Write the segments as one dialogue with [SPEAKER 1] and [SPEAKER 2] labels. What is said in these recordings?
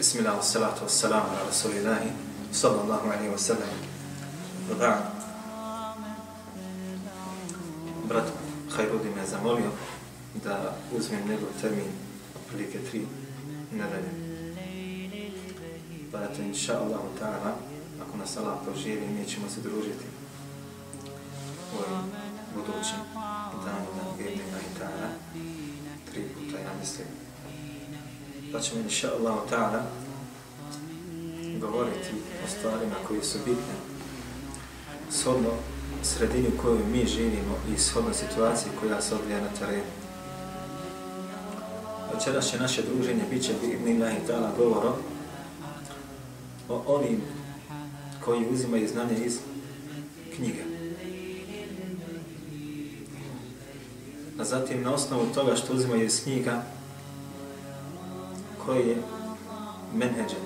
[SPEAKER 1] Bismillah, salatu wassalamu ala rasulillahi, sallallahu alaihi wa sallam. Ba'd. Brat Hajrudi me zamolio da uzmem njegov termin prilike tri nedelje. Pa eto, inša Allah ta'ala, ako nas Allah poživi, mi ćemo se družiti u ovim budućim na vjernima i ta'ala, tri puta, ja mislim, pa ćemo inša Allah ta'ala govoriti o stvarima koje su bitne shodno sredini u kojoj mi živimo i shodno situaciji koja se odvija na terenu. Večeras će naše druženje bit će Nila i Tala govorom o onim koji uzimaju znanje iz knjiga. A zatim na osnovu toga što uzimaju iz knjiga koji je menheđe.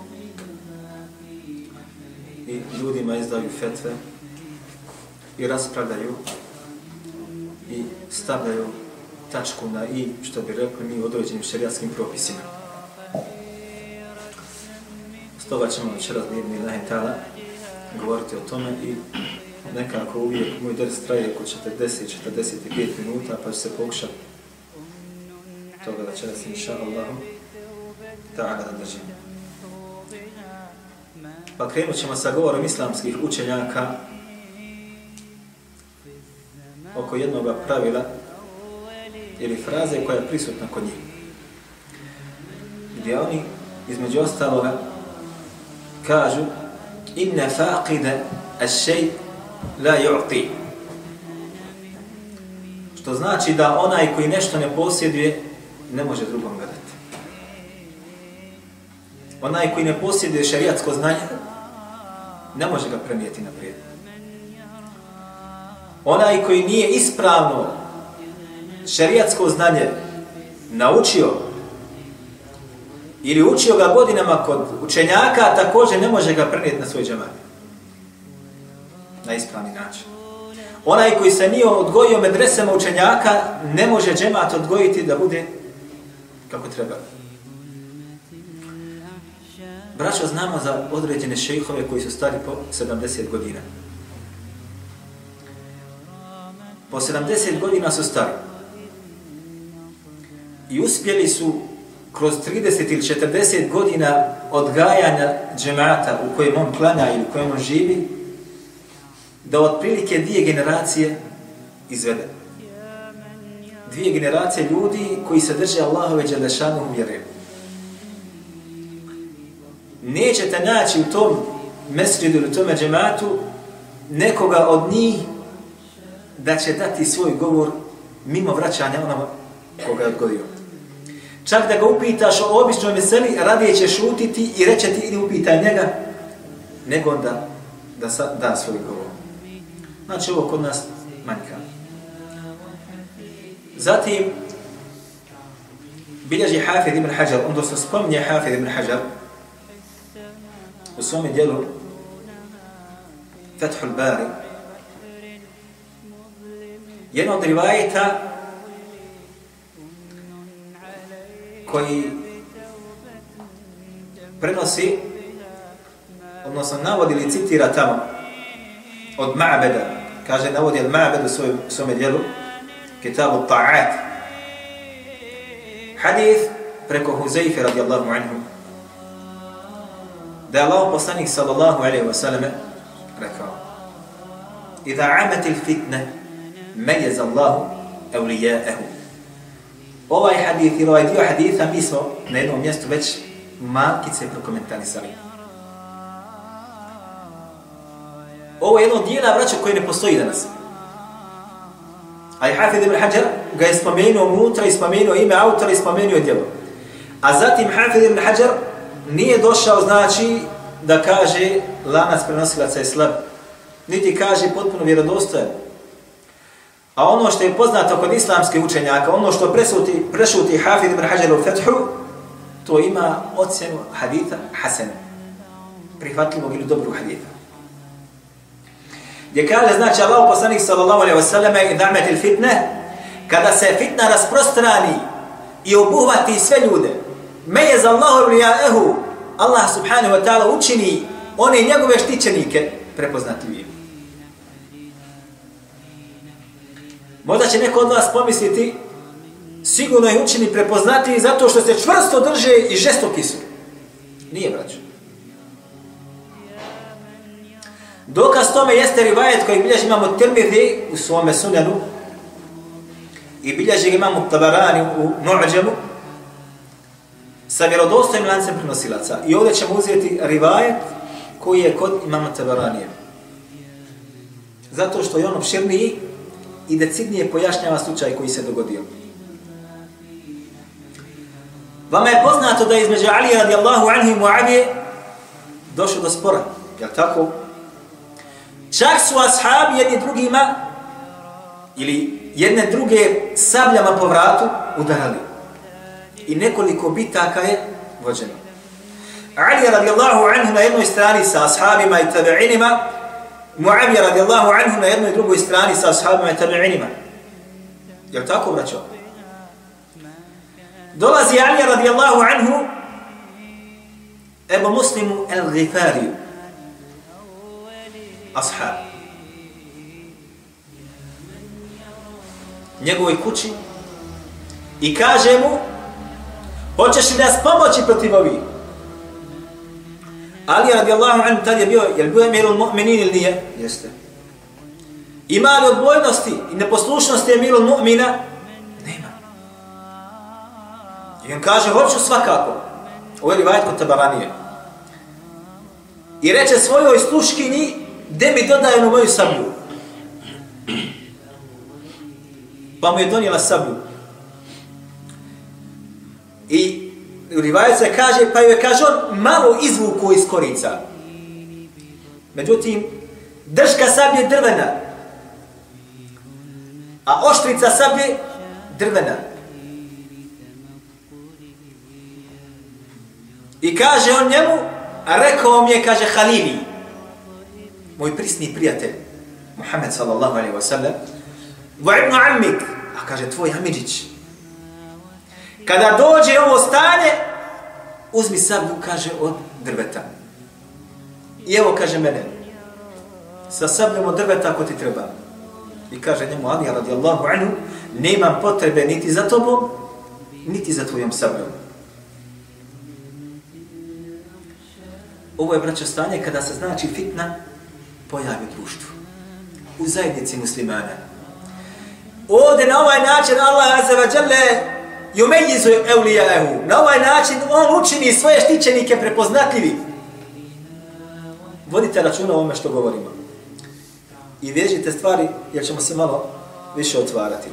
[SPEAKER 1] I ljudima izdaju fetve i raspravljaju i stavljaju tačku na i, što bi rekli mi, određenim šerijatskim propisima. Stoga ćemo večeras mirni lahentala govoriti o tome i nekako uvijek moj dres traje oko 40-45 minuta, pa ću se pokušati toga večeras, inša Allahom, ta'ala da držim. Pa krenut ćemo sa govorom islamskih učenjaka oko jednog pravila ili fraze koja je prisutna kod njih. Gdje oni, između ostaloga, kažu inna faqida as-shay la yu'ti. Što znači da onaj koji nešto ne posjeduje, ne može drugom Onaj koji ne posjeduje šarijatsko znanje, ne može ga prenijeti naprijed. Onaj koji nije ispravno šarijatsko znanje naučio ili učio ga godinama kod učenjaka, također ne može ga prenijeti na svoj džemat. Na ispravni način. Onaj koji se nije odgojio medresama učenjaka, ne može džemat odgojiti da bude kako treba. Braćo, znamo za određene šejhove koji su stari po 70 godina. Po 70 godina su stari. I uspjeli su kroz 30 ili 40 godina odgajanja džemata u kojem on klanja ili u kojem on živi, da otprilike dvije generacije izvede. Dvije generacije ljudi koji se drže Allahove Đelešanu u vjeru nećete naći u tom mesridu ili tome džematu nekoga od njih da će dati svoj govor mimo vraćanja onama koga je odgodio. Čak da ga upitaš o običnoj meseli, radije će šutiti i reće ti ili upitaj njega, nego da, da sa, da svoj govor. Znači ovo kod nas manjka. Zatim, bilježi Hafid ibn Hajar, on dosta spominje Hafid ibn Hajar, u svome dijelu Fethul Bari. Jedan od rivajeta koji prenosi odnosno navodi ili citira tamo od Ma'beda kaže navodi od Ma'beda u svome dijelu kitabu Ta'at. Hadith preko Huzeyfe radijallahu anhu da je Allah poslanik sallallahu alaihi wa sallam rekao Iza amat il fitne mejez Allahu evlijaehu Ovaj hadith ili ovaj dio haditha mi smo na jednom mjestu već malkice prokomentarisali. Ovo je jedno dijela vraća koje ne postoji danas. A i Hafid ibn Hajar ga je spomenuo unutra i spomenuo ime autora i spomenuo djelo. A zatim Hafid ibn Hajar nije došao znači da kaže lanac prenosilaca je slab. Niti kaže potpuno vjerodostojan. A ono što je poznato kod islamskih učenjaka, ono što presuti, prešuti Hafid ibn Hajar u Fethu, to ima ocenu haditha Hasan. Prihvatljivog ili dobrog haditha. Gdje kaže, znači, Allah poslanik sallallahu alaihi wasallam i damet il fitne, kada se fitna rasprostrani i obuhvati sve ljude, me za Allahu ehu Allah subhanahu wa ta'ala učini one njegove štićenike prepoznatljivim. Možda će neko od vas pomisliti, sigurno je učini prepoznati zato što se čvrsto drže i žestoki su. Nije, braćo. Dokaz tome jeste rivajet koji bilježi imamo Tirmidhi u svome sunenu i bilježi imamo Tabarani u Nu'đemu sa vjerodostojnim lancem prenosilaca. I ovdje ćemo uzeti rivajet koji je kod imama Tabaranije. Zato što je on opširniji i decidnije pojašnjava slučaj koji se dogodio. Vama je poznato da je između Ali radijallahu anhu i Muavije došlo do spora. Jel tako? Čak su ashabi jedni drugima ili jedne druge sabljama po vratu udarali. I nekoliko bitaka je vođeno. Ali radijallahu anhu na jednoj strani sa ashabima i tabi'inima, Muavija radijallahu anhu na jednoj drugoj strani sa ashabima i tabi'inima. Je tako, braćo? Dolazi Ali radijallahu anhu Ebu Muslimu el-Ghifariju. Ashab. Njegovoj kući i kaže mu hoćeš li nas pomoći protiv ovih? Ali radijallahu anhu tad je bio, je li bio emirul mu'minin ili nije? Jeste. Ima li odbojnosti i neposlušnosti emirul mu'mina? Nema. I on kaže, hoću svakako. Ovo je rivajt kod tabaranije. I reče svojoj sluškinji, gde mi dodaje na moju sablju? Pa mu je donijela sablju. I u rivaju se kaže, pa joj kaže on malo izvuku iz korica. Međutim, drška sablje drvena, a oštrica sablje drvena. I kaže on njemu, a rekao mi je, kaže Halili, moj prisni prijatelj, Muhammed sallallahu alaihi wa sallam, wa ibn amik, a kaže tvoj amidžić, Kada dođe ovo stanje, uzmi sablju, kaže, od drveta. I evo, kaže mene, sa sabljom od drveta ako ti treba. I kaže njemu Ali radijallahu anhu, nemam potrebe niti za tobom, niti za tvojom sabljom. Ovo je braćo stanje kada se znači fitna pojavi u društvu. U zajednici muslimana. Ovdje na ovaj način Allah azza wa jalla Jumejizu eulijahu. Na ovaj način on učini svoje štićenike prepoznatljivi. Vodite računa o ovome što govorimo. I vježite stvari jer ćemo se malo više otvarati.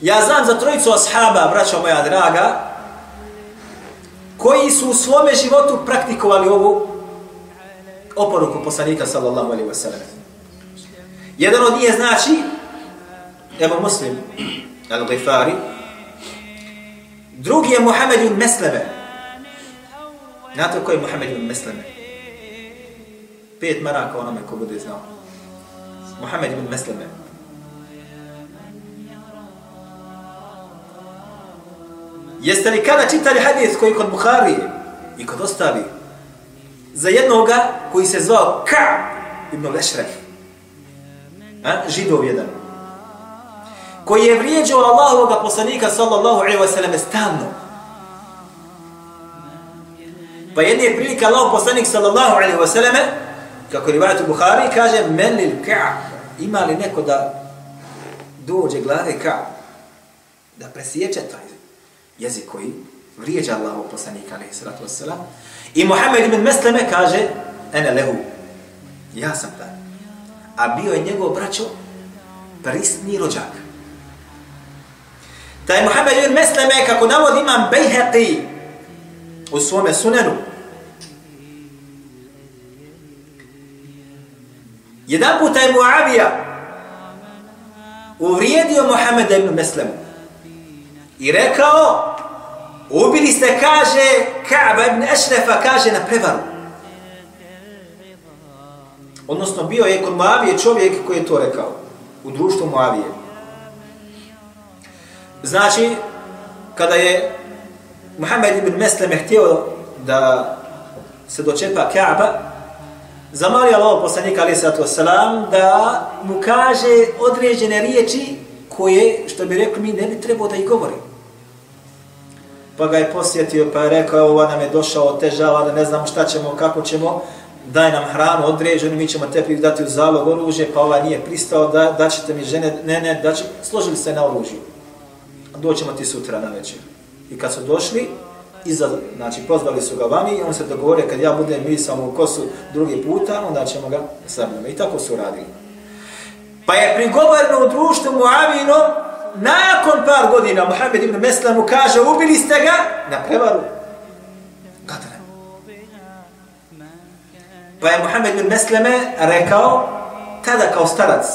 [SPEAKER 1] Ja znam za trojicu ashaba, braćo moja draga, koji su u svome životu praktikovali ovu oporuku poslanika sallallahu alaihi wa sallam. Jedan od njih znači Ebu Muslim al-Ghifari. Drugi je Muhammed ibn Mesleme. Znate ko je Muhammed ibn Mesleme? Pet maraka onome ko bude znao. Muhammed ibn Mesleme. Jeste li kada čitali hadith koji kod Bukhari i kod ostali za jednoga koji se zvao Ka ibn Lešref? Židov jedan koji je vrijeđao Allahovog poslanika sallallahu alejhi ve selleme stalno. Pa jedne je prilika Allahov poslanik sallallahu alejhi ve selleme kako rivajet u Buhari kaže men lil ka'b. Ima li neko da dođe glave ka da presječe taj jezik koji vrijeđa Allahov poslanika alejhi salatu vesselam i Muhammed ibn Mesleme kaže ene lehu ja sam taj. A bio je njegov braćo prisni rođak da je Muhammed ibn Mesleme, kako navod imam Bejheqi u svome sunenu, jedan puta je Muavija uvrijedio Muhammed ibn Meslemu i rekao, ubili ste, kaže, Ka'ba ibn Ešrefa, kaže, na prevaru. Odnosno, bio je kod Muavije čovjek koji je to rekao u društvu Muavije. Znači, kada je Muhammed ibn Mesleme htio da se dočepa Kaaba, zamolio Allah poslanika alaih sallatu wasalam da mu kaže određene riječi koje, što bi rekli mi, ne bi trebao da ih govori. Pa ga je posjetio, pa je rekao, evo nam je došao, težava, da ne znamo šta ćemo, kako ćemo, daj nam hranu određenu, mi ćemo tebi dati u zalog oružje, pa ova nije pristao, da, da ćete mi žene, ne, ne, da će, složili se na oružju. Doćemo ti sutra na večer. I kad su došli, iza, znači pozvali su ga vani i on se dogovore kad ja budem misao u kosu drugi puta, onda ćemo ga sabljama. I tako su radili. Pa je prigovorno u društvu Muavinom, nakon par godina Muhammed ibn Mesla mu kaže, ubili ste ga na prevaru. Gatane. Pa je Muhammed ibn Mesleme rekao, tada kao starac,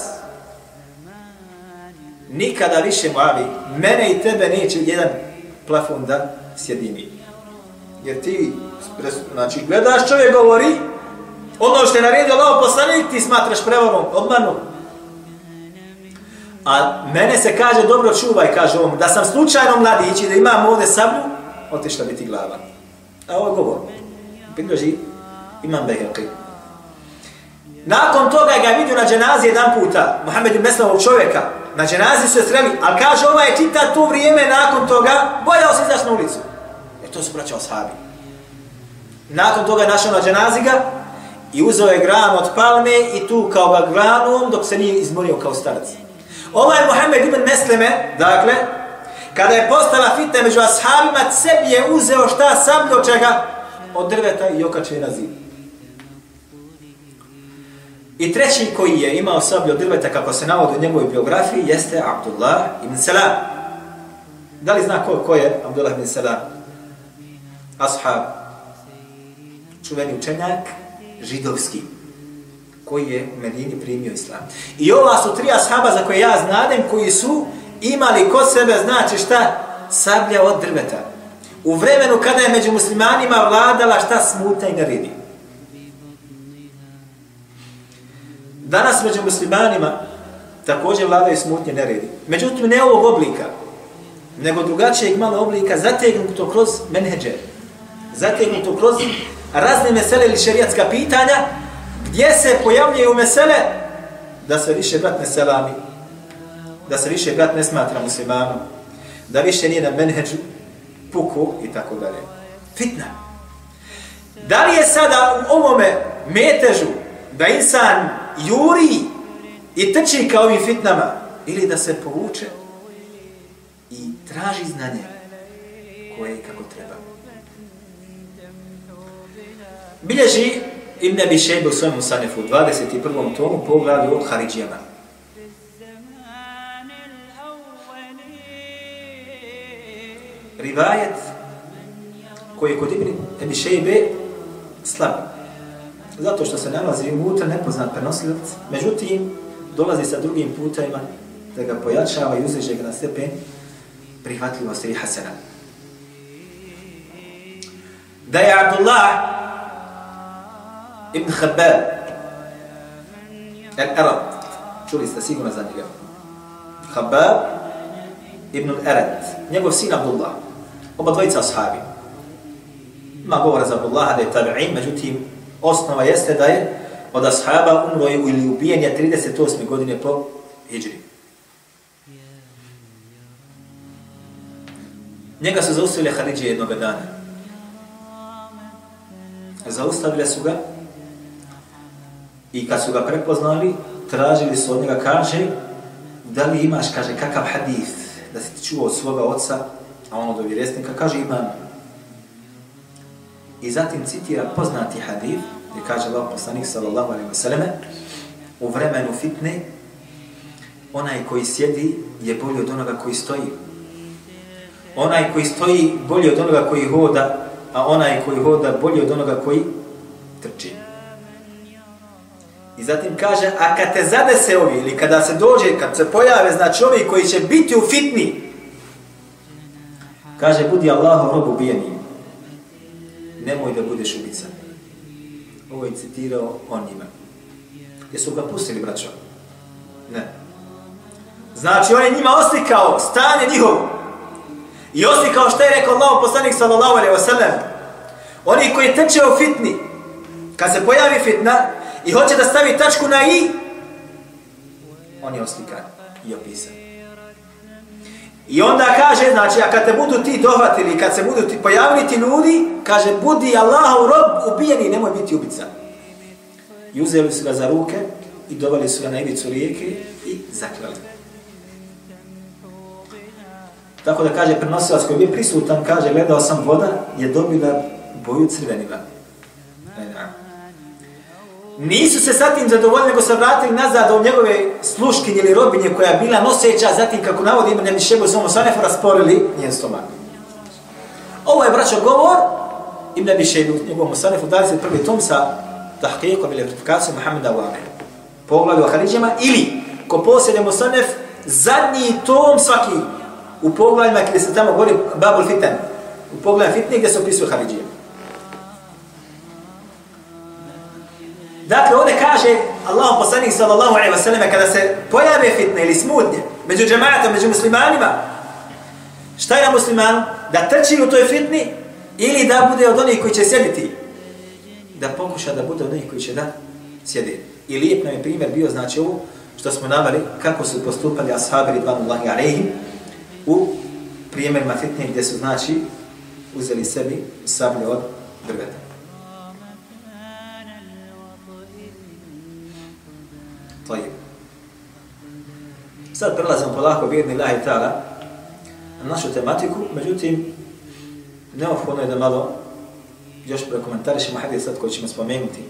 [SPEAKER 1] nikada više Muavi, mene i tebe neće jedan plafon da sjedini. Jer ti, znači, gledaš čovjek govori, ono što je naredio Allah poslanik, ti smatraš prevarom, obmanom. A mene se kaže, dobro čuvaj, kaže on, da sam slučajno mladić i da imam ovdje sablju, otišla biti glava. A ovo je govor. Priloži, imam Behelki. Nakon toga ga vidio na dženazi jedan puta, Muhammed Meslavog čovjeka, na dženazi su je sreli, ali kaže, ovaj je čita to vrijeme nakon toga, bojao se izaći na ulicu. E to su braća oshabi. Nakon toga je našao na dženazi ga i uzeo je gran od palme i tu kao ga granom dok se nije izmorio kao starac. Ovaj Muhammed ibn Mesleme, dakle, kada je postala fitna među ashabima, sebi je uzeo šta sam do čega od drveta i okače na zid. I treći koji je imao sablju od drveta, kako se navodi u njegovoj biografiji, jeste Abdullah ibn Salam. Da li zna ko, ko je Abdullah ibn Salam? Ashab, čuveni učenjak, židovski koji je u Medini primio islam. I ova su tri ashaba za koje ja znadem koji su imali kod sebe, znači šta? Sablja od drveta. U vremenu kada je među muslimanima vladala šta smuta i naridi. Danas među muslimanima također vladaju smutnje neredi. Međutim, ne ovog oblika, nego drugačijeg malo oblika, zategnuto kroz menheđe, zategnuto kroz razne mesele ili šerijatska pitanja, gdje se pojavljaju mesele da se više brat ne selami, da se više brat ne smatra muslimanom, da više nije na menheđu, puku i tako dalje. Fitna. Da li je sada u ovome metežu da insan juri i trči kao ovim fitnama ili da se povuče i traži znanje koje kako treba. Bilježi Ibn Abi Shayba u svojom Sanefu, 21. tomu, poglavlju od Haridžijama. Rivajet koji je kod Ibn Abi Shaybe slab. Zato što se nalazi unutra nepoznat prenosilac, međutim, dolazi sa drugim putajima da ga pojačava i uzreže ga na stepen prihvatljivosti i hasena. Da je Abdullah Ibn Khabbab Al-Arab. Čuli ste sigurno za njega. Khabbab Ibn Al-Arad njegov sin Abdullah. Oba dvojica ashabi ima govora za Abdullah da je tabi'in međutim osnova jeste da je od ashaba umro ili ubijen je 38. godine po hijri njega su zaustavili Haridžije jednog dana zaustavili su ga I kad su ga prepoznali, tražili su od njega, kaže, da li imaš, kaže, kakav hadith da si ti čuo od svoga oca, a on do vjeresnika, kaže, imam. I zatim citira poznati hadif gdje kaže Allah poslanik sallallahu alaihi wa u vremenu fitne, onaj koji sjedi je bolji od onoga koji stoji. Onaj koji stoji bolji od onoga koji hoda, a onaj koji hoda bolji od onoga koji trči. I zatim kaže, a kad te zadese ovi, ili kada se dođe, kad se pojave, znači ovi koji će biti u fitni, kaže, budi Allahu rob ubijeni. Nemoj da budeš ubica. Ovo je citirao on njima. Jesu ga pustili, braćo? Ne. Znači, on je njima oslikao stanje njihovo. I oslikao što je rekao Allah poslanik sallallahu alaihi wa sallam, oni koji teče u fitni, kad se pojavi fitna i hoće da stavi tačku na i, on je oslikan i opisan. I onda kaže, znači, a kad te budu ti dohvatili, kad se budu ti pojavili ti ljudi, kaže, budi Allahov rob ubijeni, nemoj biti ubica. I uzeli su ga za ruke i dovali su ga na ivicu rijeke i zaklali. Tako da kaže prenosilac koji je prisutan, kaže, gledao sam voda, je dobila boju crvenila. Nisu se sa tim zadovoljni, nego se vratili nazad u njegove sluškinje ili robinje koja je bila noseća, zatim kako navodi ima nemi šebu samo sanefu rasporili njen stomak. Ovo je braćo govor im ne bi šebu njegovom sanefu 21. tom sa tahqiqom ili verifikacijom Muhammeda u Ameru. Poglavi o Haridžima ili ko posljede Musanef zadnji tom svaki u poglavima gdje se tamo govori Babul Fitan. U poglavima fitne gdje se opisuje Haridžima. Dakle, ovdje kaže Allah poslanik sallallahu alaihi wa sallam kada se pojave fitne ili smutnje među džematom, među muslimanima, šta je na musliman? Da trči u toj fitni ili da bude od onih koji će sjediti? Da pokuša da bude od onih koji će da sjedi. I lijep nam je primjer bio, znači ovo, što smo navali, kako su postupali ashabi ridvanullahi alaihim u primjerima fitne gdje su, znači, uzeli sebi sablje od drveta. Sad prelazimo polako, vjerni lahi ta'ala, na našu tematiku, međutim, neophodno je da malo još prekomentarišemo hadis sad koji ćemo spomenuti.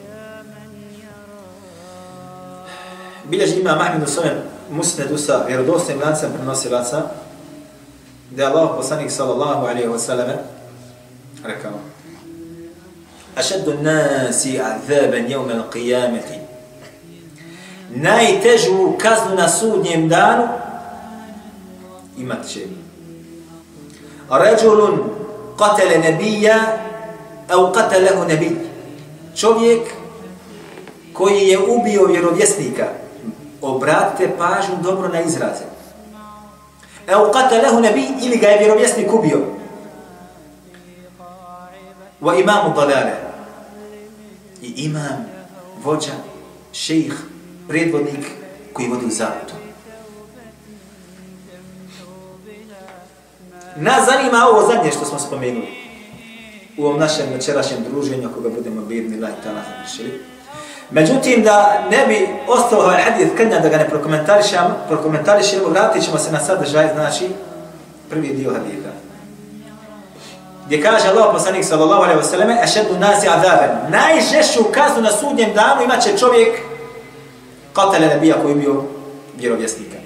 [SPEAKER 1] Bilježi ima Mahmed u svojem musnedu sa vjerodostojnim lancem prenosilaca, gdje je Allah poslanik sallallahu alaihi wa sallam rekao Ašeddu nasi azaban jevme l'qiyameti najtežu kaznu na sudnjem danu imat će. Rajulun katele nebija au katelehu nebij čovjek koji je ubio vjerovjesnika obratite pažnju dobro na izraze. Au katelehu nebij ili ga je vjerovjesnik ubio. Wa imamu dalale. I imam vođa šejh predvodnik koji vodi u zavutu. Nas zanima ovo zadnje što smo spomenuli u ovom našem večerašnjem druženju ako ga budemo birni laj tala završili. Međutim, da ne bi ostao ovaj hadith krnja da ga ne prokomentarišemo, prokomentarišemo, vratit ćemo se na sadržaj, znači prvi dio haditha. Gdje kaže Allah poslanik sallallahu alaihi wa sallam, ašedu nasi azaben, najžešću kaznu na sudnjem danu imat će čovjek katale nebija koji bio vjerovjesnika.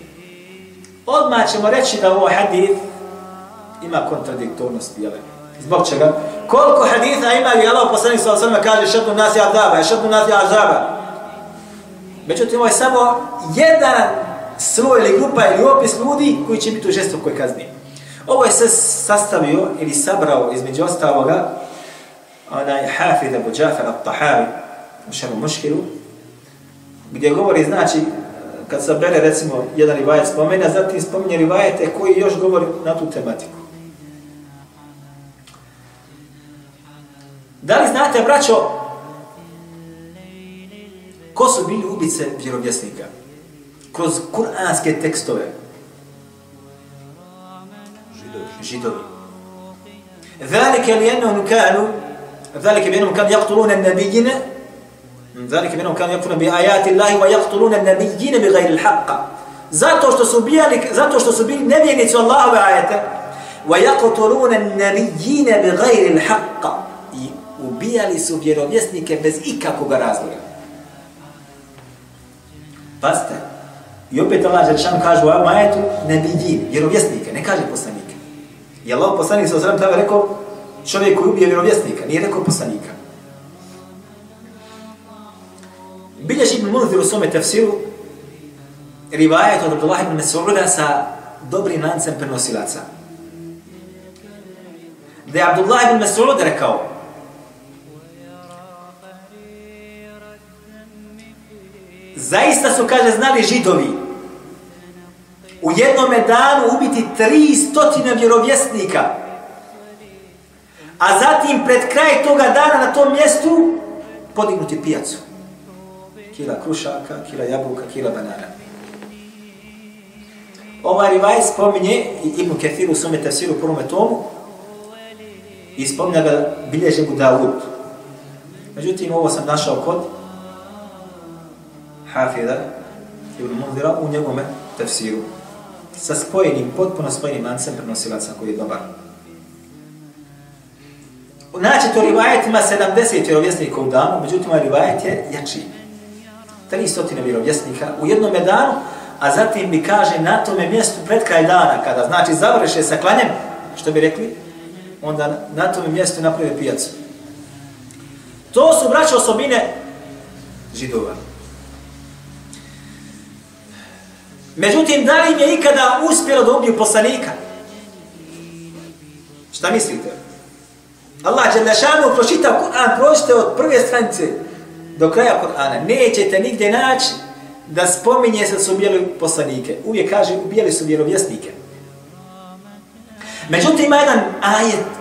[SPEAKER 1] Odmah ćemo reći da ovo hadith ima kontradiktornost, jel? Zbog čega? Koliko haditha ima i Allah poslanik sa osvrme kaže šednu nas je azaba, šednu nas je azaba. Međutim, ovo je samo jedan sloj ili grupa ili opis ljudi koji će biti u žestokoj kazni. Ovo je se sastavio ili sabrao između ostaloga onaj Hafid Abu Džafar al-Tahari u šemu muškilu gdje govori, znači, kad se bere, recimo, jedan rivajet spomene, a zatim spominje rivajete koji još govori na tu tematiku. Da li znate, braćo, ko su bili ubice vjerovjesnika? Kroz kuranske tekstove. Židovi. Židovi. Zalike li jednom kanu, zalike li jednom kanu jaktulune nebijine, ذلك منهم كانوا يكفرون بآيات الله ويقتلون النبيين بغير الحق zato što su ubijali zato što su bili nevjernici Allahove ajete ويقتلون النبيين بغير الحق i ubijali su vjerovjesnike bez ikakvog razloga Pazite, i opet Allah Žešan kaže u ovom ajetu nebijin, vjerovjesnike, ne kaže poslanike. I Allah poslanik sa osram tada rekao čovjek koji ubije vjerovjesnika, nije rekao poslanika. Bilješ Ibn Munzir u svome tefsiru rivajet od Abdullah ibn Mas'uda sa dobrim lancem prenosilaca. Da je Abdullah ibn Mas'ud rekao Zaista su, kaže, znali židovi u jednom danu ubiti tri stotine vjerovjesnika, a zatim pred kraj toga dana na tom mjestu podignuti pijacu. Kila krušaka, kila jabuka, kila banana. Ovaj rivaj spominje Ibn Kathir u svome tafsiru u prvome tomu i spominja ga bilježe Budavud. Međutim, ovo sam našao kod Hafida Ibn Mundira u njegome tafsiru sa spojenim, potpuno spojenim lancem prenosilaca koji je dobar. Naći to rivajetima 70 vjerovjesnika u danu, međutim, ovaj rivajet je jači. 300 vjerovjesnika u jednom danu, a zatim mi kaže na tome mjestu pred kraj dana, kada znači završe sa klanjem, što bi rekli, onda na tome mjestu naprave pijacu. To su braće osobine židova. Međutim, da li im je ikada uspjelo da ubiju poslanika? Šta mislite? Allah će našanu pročitao Kur'an, pročite od prve stranice do kraja Kur'ana. Nećete nigdje naći da spominje se da su ubijali poslanike. Uvijek kaže, ubijali su vjerovjesnike. Međutim, ima jedan ajet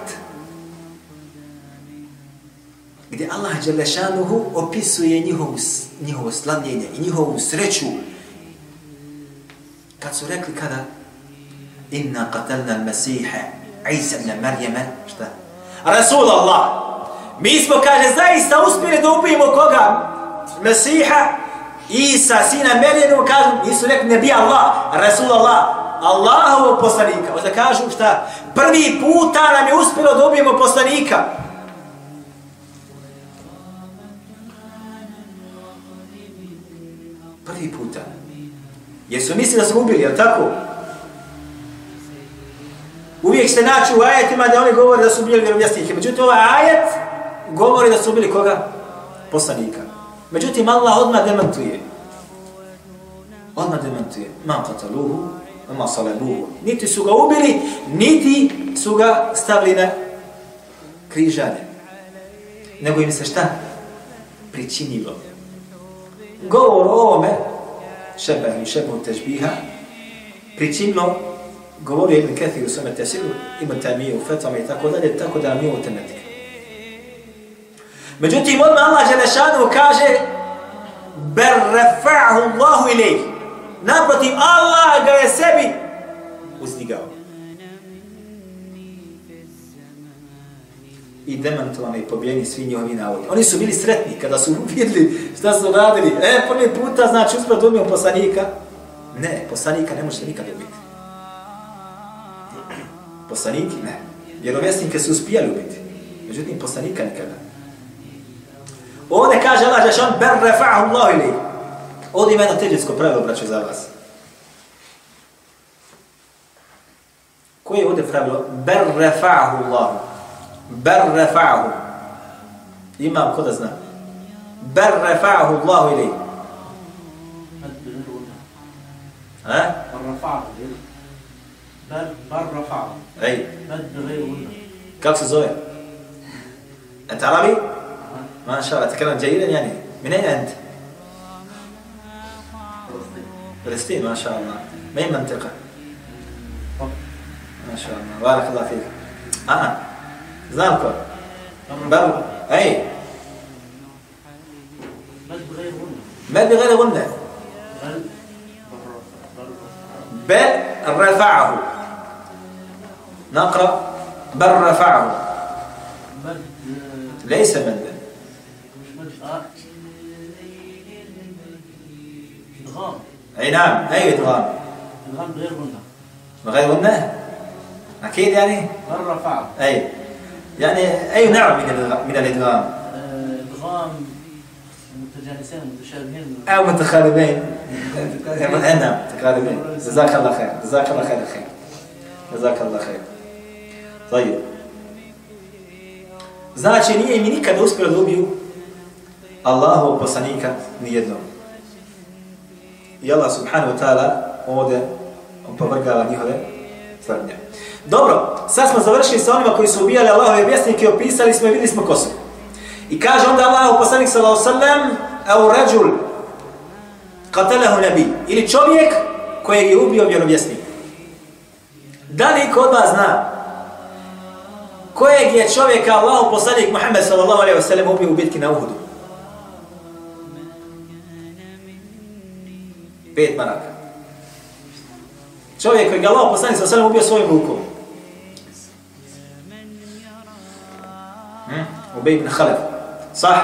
[SPEAKER 1] gdje Allah Đelešanuhu opisuje njihovu, njihovo slavljenje i njihovu sreću kad su rekli kada inna qatalna al-Masiha Isa ibn Maryama šta Rasul Allah mi smo kaže zaista uspjeli da ubijemo koga? Mesiha Isa sina Merjenu, kažu nisu rekli ne bi Allah Rasul Allah Allahovog poslanika. Onda kažu šta? Prvi puta nam je uspjelo da ubijemo poslanika. Prvi puta. Jer su misli da smo ubili, jel tako? Uvijek se naći u ajetima da oni govore da su ubili vjerovjesnike. Međutim, ovaj ajet govori da su ubili koga? Poslanika. Međutim, Allah odmah demantuje. Odmah demantuje. Ma kataluhu, ma salabuhu. Niti su ga ubili, niti su ga stavili na križanje. Nego im se šta? Pričinilo. Govor o ovome, šebeh i šebu težbiha, pričinilo govorio Ibn Kathir u svome tesiru, ima Tamiju u fetama i tako dalje, tako da mi ovo temetik. Međutim, odmah Allah Želešanu kaže ber refa'ahu Allahu ilaih. Naprotiv, Allah ga je sebi uzdigao. i demantovane i pobijeni svi njihovi navodi. Oni su bili sretni kada su vidjeli šta su radili. E, prvi puta, znači, uspred umio poslanika. Ne, poslanika ne možete nikad ubiti. Poslaniki, ne. Vjerovjesnike su uspijali ubiti. Međutim, poslanika nikada. Ovdje kaže Allah Đešan, ber refa'ahu Allah ili. Ovdje ima jedno teđetsko pravilo, braću, za vas. Koje je ovdje pravilo? Ber refa'ahu Allah. Ber refa'ahu. Imam, ko da zna? Ber refa'ahu Allah ili. Ha? Ber refa'ahu ili. Ber, bar rafa. Ej. Kako se zove? Ete Arabi? ما شاء الله تتكلم جيدا يعني. من أين أنت؟ فلسطين فلسطين ما شاء الله. من أي منطقة؟ ما شاء الله. بارك الله فيك. آه. زانكو بل أي. بل بغير غنى بل رفعه. نقرأ. بل رفعه. ليس بل. مدا أي نعم اي إدغام؟ إدغام بغير غنة. بغير غنة؟ أكيد يعني؟ بل رفعه أي. يعني أي نوع من من الإدغام؟ إدغام متجانسين متشابهين. أو متقاربين نعم متقاربين جزاك الله خير. جزاك الله خير خير جزاك الله خير. طيب. Znači, nije mi nikada uspio da ubiju Allahov poslanika nijednom. I Allah subhanahu wa ta'ala ovdje opovrgava njihove tvrdnje. Dobro, sad smo završili sa onima koji su ubijali Allahove vjesnike, opisali smo i videli smo ko su. I kaže onda Allahov poslanik sallahu sallam, au rađul, katalehu nabi, ili čovjek kojeg je ubio vjerovjesnik. Da li kod vas zna kojeg je čovjeka Allahov poslanik Muhammed sallallahu alaihi wa sallam ubio u bitki na Uhudu? Pet maraka. Čovjek koji je lao poslani sa alaihi ubio svojim rukom. Hmm? Ubej ibn Halef. Sah?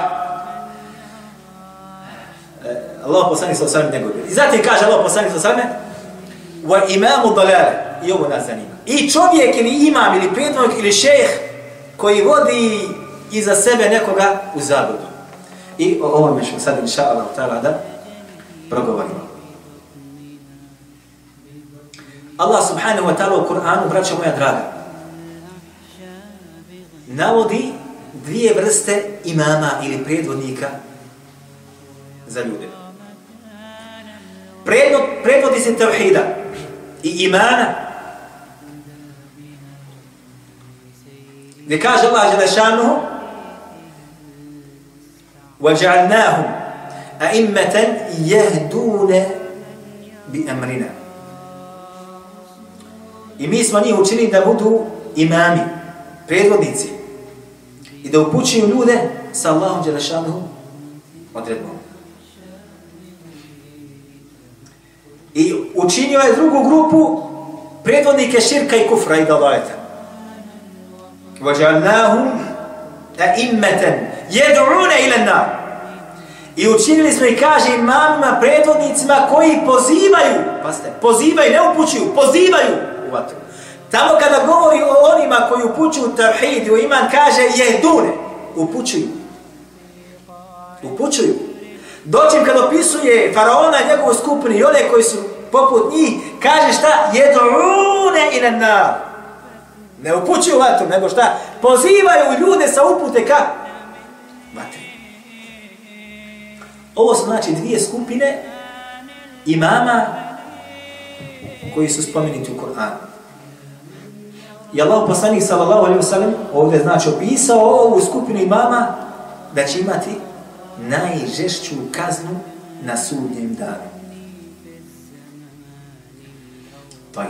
[SPEAKER 1] E, Allah poslani sa sveme wa njegov. I zatim kaže Allah poslani sa sveme wa imamu dalale. I ovo nas zanima. I čovjek ili imam ili prednog ili šejh koji vodi iza sebe nekoga u zabludu. I o ovome ćemo sad inša Allah ta'ala da progovorimo. Allah subhanahu wa ta'ala u Kur'anu, braća moja draga, navodi dvije vrste imama ili predvodnika za ljude. Predvod, predvodi se tevhida i imana gdje kaže Allah Đelešanuhu وَجَعَلْنَاهُمْ أَئِمَّةً يَهْدُونَ بِأَمْرِنَا I mi smo njih učinili da budu imami, predvodnici i da upućuju ljude sa Allahom Đelešanuhu odredbom. I učinio je drugu grupu predvodnike širka i kufra i dalajeta. وَجَعَلْنَاهُمْ أَئِمَّةً يَدْعُونَ إِلَى النَّارِ I učinili smo i kaže imamima, predvodnicima koji pozivaju, paste, pozivaju, ne upućuju, pozivaju u vatru. Tamo kada govori o onima koji upućuju tavhid u iman, kaže jedune, upućuju. Upućuju. Doćim kad opisuje faraona i njegovu skupinu i one koji su poput njih, kaže šta? Jedune i na nar. Ne upućuju vatru, nego šta? Pozivaju ljude sa upute ka vatri. Ovo su znači dvije skupine imama koji su spomenuti u Koranu. I Allah poslanik sallallahu alaihi wa sallam ovdje znači opisao ovu skupinu imama da će imati najžešću kaznu na sudnjem danu. To je.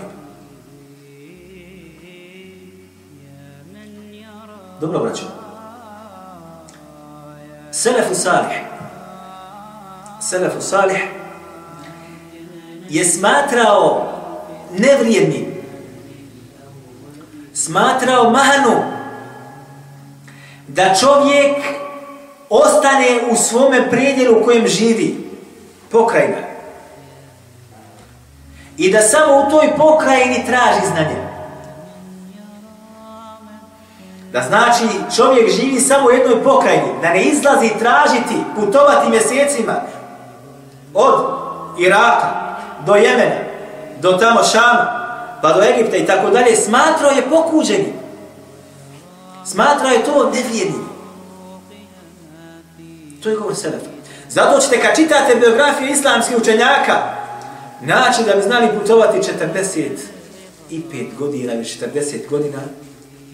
[SPEAKER 1] Dobro, braćo. Selefu Salih. Selefu Salih je smatrao nevrijednim, smatrao mahanu da čovjek ostane u svome predjelu u kojem živi, pokrajina. I da samo u toj pokrajini traži znanje. Da znači čovjek živi samo u jednoj pokrajini, da ne izlazi tražiti, putovati mjesecima od Iraka do Jemena, do tamo Šam, pa do Egipta i tako dalje, smatrao je pokuđeni. Smatrao je to nevjednim. To je govor Selefa. Zato ćete kad čitate biografiju islamskih učenjaka, naći da bi znali putovati 45 godina ili 40 godina,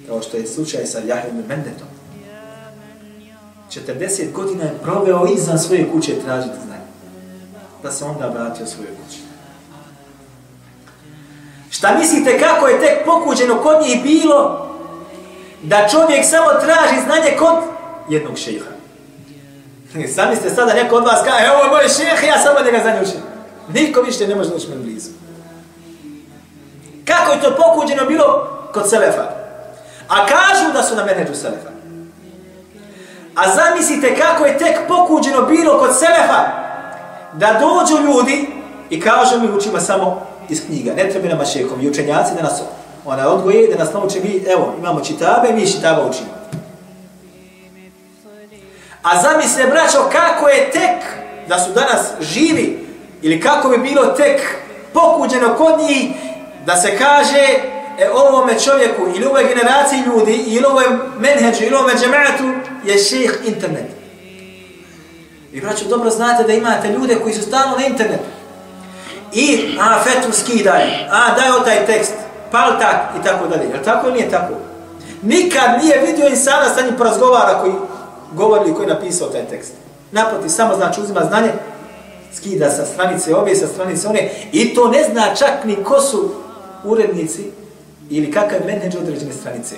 [SPEAKER 1] kao što je slučaj sa Jahim Mendetom. 40 godina je proveo izvan svoje kuće tražiti znanje. Da se onda vratio svoje kuće. Šta mislite kako je tek pokuđeno kod njih bilo da čovjek samo traži znanje kod jednog šeha? E, sami ste sada neko od vas kaže, evo je moj šeh, ja samo njega ga znanje učim. Niko više ne može doći meni blizu. Kako je to pokuđeno bilo kod Selefa? A kažu da su na menedžu Selefa. A zamislite kako je tek pokuđeno bilo kod Selefa da dođu ljudi i kažu mi učimo samo iz knjiga. Ne treba nama šekom i učenjaci da nas ona odgoje, da nas nauče mi, evo, imamo čitabe, mi čitaba učimo. A zamisle, braćo, kako je tek da su danas živi ili kako bi bilo tek pokuđeno kod njih da se kaže e, ovome čovjeku ili ovoj generaciji ljudi ili ovoj menheđu ili ovome džematu je šejh internet. I braćo, dobro znate da imate ljude koji su stalno na internetu. I, a, fetu skidaj, a, daj o taj tekst, pal tak i tako dalje. Je tako ili nije tako? Nikad nije vidio insana sa njim porazgovara koji govorili koji je napisao taj tekst. Naproti, samo znači uzima znanje skida sa stranice ove, sa stranice one, i to ne zna čak ni ko su urednici ili kakav menedž određene stranice.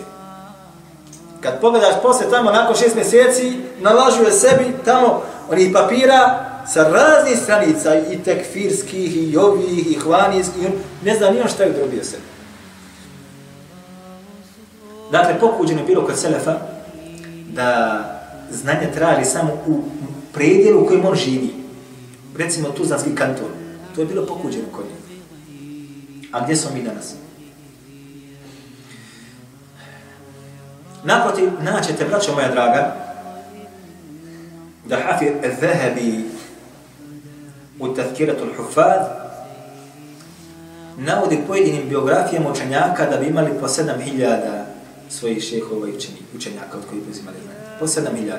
[SPEAKER 1] Kad pogledaš posle tamo, nakon šest mjeseci, nalažuje sebi tamo onih papira sa raznih stranica, i tekfirskih, i ovih, i hvanijskih, ne zna nijem šta je drobio sebi. Dakle, pokuđeno je bilo kod Selefa da znanje trajali samo u predjelu u kojem on živi. Recimo Tuzanski kanton. To je bilo pokuđeno kod njih. A gdje smo mi danas? Naprotiv, naćete, braćo moja draga, da Hafir Zahabi u Tathkiratul Hufad navodi pojedinim biografijama učenjaka da bi imali po 7000 svojih šehova i učenjaka od kojih bi uzimali ime. Po 7000.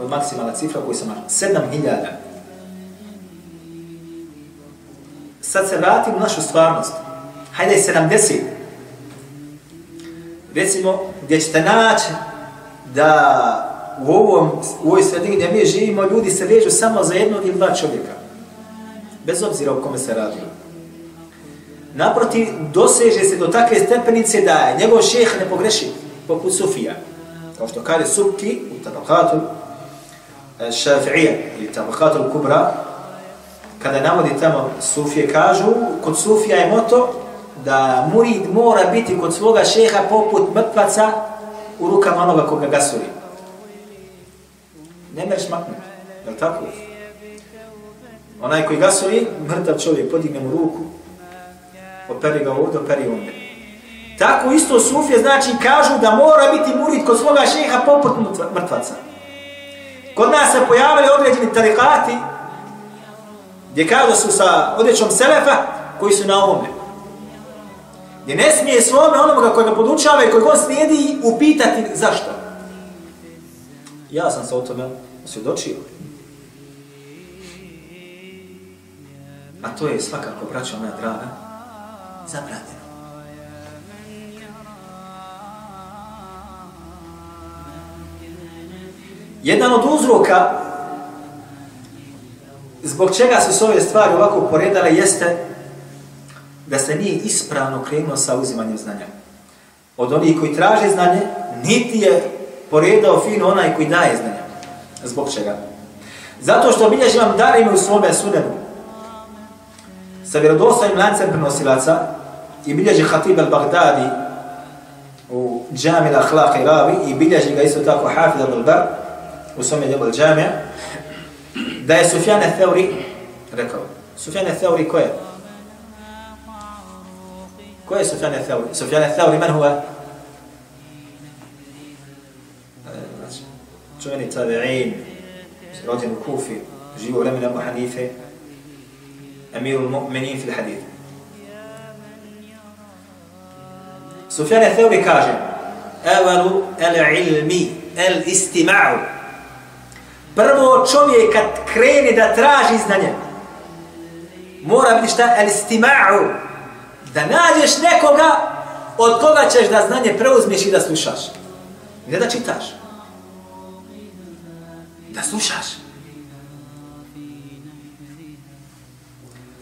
[SPEAKER 1] Od maksimalna cifra koju sam našao. 7000. Sad se vratim u našu stvarnost. Hajde 70. Recimo, gdje ćete naći da u, ovom, u ovoj sredini gdje mi živimo, ljudi se vežu samo za jednog ili dva čovjeka. Bez obzira o kome se radi. Naproti, doseže se do takve stepenice da je njegov šeh ne pogreši, poput Sufija. Kao što kaže Subki u tabakatu e, Šafi'ija ili tabakatu Kubra, kada navodi tamo Sufije, kažu, kod Sufija je moto da murid mora biti kod svoga šeha poput mrtvaca u rukama onoga koga gasuri. Ne mereš maknuti, je li tako? Onaj koji gasovi, mrtav čovjek, podigne mu ruku, operi ga ovdje, operi ovdje. Tako isto sufje znači kažu da mora biti murid kod svoga šeha poput mrtvaca. Kod nas se pojavili određeni tarikati gdje kažu su sa odjećom selefa koji su na ovome. Gdje ne smije svome onoga koji ga podučava i koji god slijedi upitati zašto. Ja sam se o tome osvjedočio. A to je svakako, braćo moja draga, zabranjeno. Jedan od uzroka zbog čega su se ove stvari ovako poredale jeste da se nije ispravno krenuo sa uzimanjem znanja. Od onih koji traže znanje, niti je poredao fino onaj koji daje znanje. Zbog čega? Zato što obilježi vam dar ime u svome sudenu. Sa vjerodostojnim lancem prenosilaca i bilježi Hatib al-Baghdadi u džami al-Akhlaq i Ravi i bilježi ga isto tako Hafid al-Bar u svome djelu al-Džamija da je Sufjane al-Thawri rekao Sufjane al-Thawri ko je? Ko je Sufjane al-Thawri? Sufjan man huwa? Čuveni tabi'in, rođen u Kufi, živo vremena Abu Hanife, emirul mu'minin fil hadithu. Sufjane Theuri kaže, evalu el ilmi, el istima'u. Prvo čovjek kad krene da traži znanje, mora biti šta? El istima'u. Da nađeš nekoga od koga ćeš da znanje preuzmeš i da slušaš. Ne da čitaš da slušaš.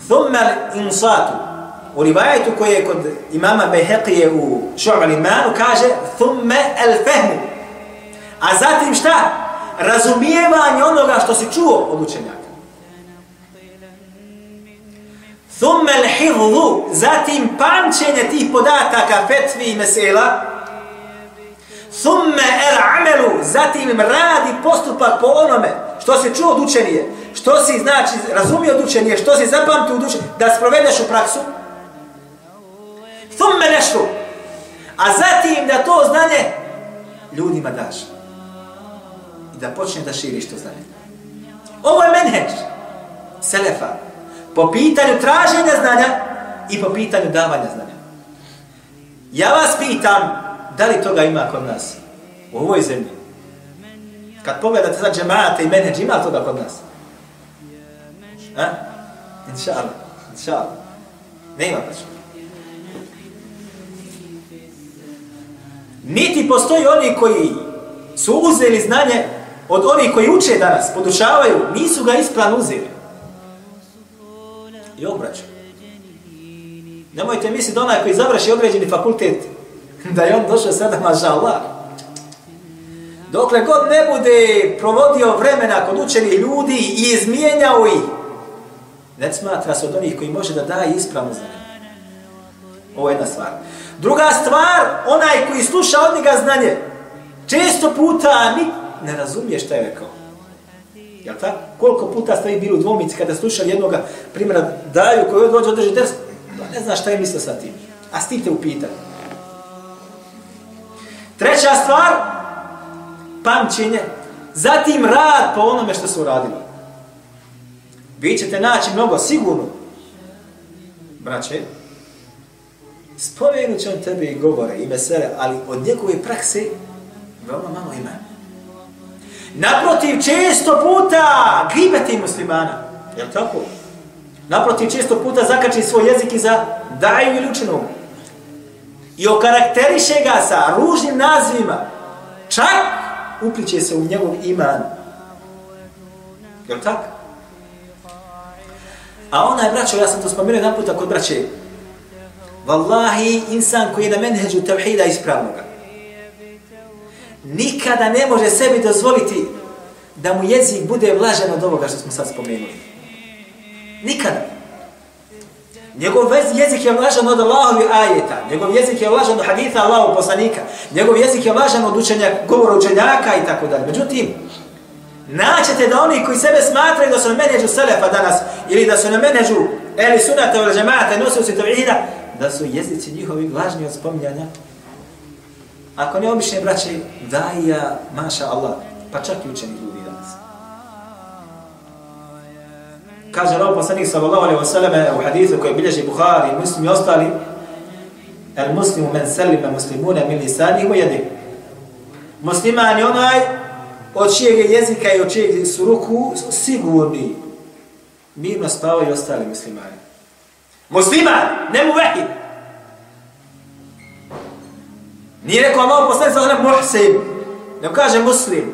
[SPEAKER 1] Thumma insatu. U rivajetu koje je kod imama Behekije u Šu'al imanu kaže thumma el fehmu. A zatim šta? Razumijevanje onoga što si čuo od učenjaka. Thumma el hifzu. Zatim pamćenje tih podataka fetvi i mesela Thumme el amelu, zatim radi postupak po onome što se čuo od učenije, što si znači razumio od učenije, što si zapamtio od učenije, da sprovedeš u praksu. Thumme nešru, a zatim da to znanje ljudima daš. I da počne da širiš to znanje. Ovo je menheđ, selefa, po pitanju traženja znanja i po pitanju davanja znanja. Ja vas pitam, Da li toga ima kod nas? U ovoj zemlji. Kad pogledate za džemate i menheđ, ima toga kod nas? A? Inša Allah. Inša Allah. Ne ima pa Niti postoji oni koji su uzeli znanje od onih koji uče danas, podučavaju, nisu ga ispravno uzeli. I obraćaju. Nemojte misliti da onaj koji završi određeni fakultet, da je on došao sada, maša Allah. Dokle god ne bude provodio vremena kod učenih ljudi i izmijenjao ih, ne smatra se od onih koji može da daje ispravno znanje. Ovo je jedna stvar. Druga stvar, onaj koji sluša od njega znanje, često puta ni ne razumije šta je rekao. Jel ta? Koliko puta ste vi bili u dvomici kada slušali jednog primjera daju koji dođe održi pa ne zna šta je mislio sa tim. A stite upitati. Treća stvar, pamćenje. Zatim rad po onome što su uradili. Vi ćete naći mnogo, sigurno. Braće, spomenut će on tebe i govore i mesele, ali od njegove prakse veoma malo ima. Naprotiv, često puta gribeti muslimana. Je li tako? Naprotiv, često puta zakači svoj jezik i za daju ili učinu. I okarakteriše ga sa ružnim nazivima. Čak upliče se u njegov iman. Je li tako? A onaj braćo, ja sam to spomenuo jedan puta kod braće, Wallahi, insan koji je na menheđu tevhida ispravnoga, nikada ne može sebi dozvoliti da mu jezik bude vlažan od ovoga što smo sad spomenuli. Nikada. Njegov jezik je vlažan od Allahovi ajeta, njegov jezik je vlažan od haditha Allahov poslanika, njegov jezik je vlažan od učenja, govora učenjaka i tako dalje. Međutim, naćete da oni koji sebe smatraju da su na menedžu Selefa danas, ili da su na menedžu Eli Sunata ili Džemata, nosu se Tavihida, da su jezici njihovi vlažni od spominjanja. Ako ne obične braće, daj ja, maša Allah, pa čak i učeni ljudi Kaže Allah poslanik sallallahu alaihi wa sallam u hadithu koji bilježi Bukhari, muslim i ostali, el muslimu men selime muslimuna min lisani u jedi. Musliman je onaj od čijeg jezika i od čijeg su ruku sigurni. Mirno spavaju i ostali muslimani. Musliman, ne mu vehid. Nije rekao Allah poslanik sa zrem muhsim. Ne kaže muslim.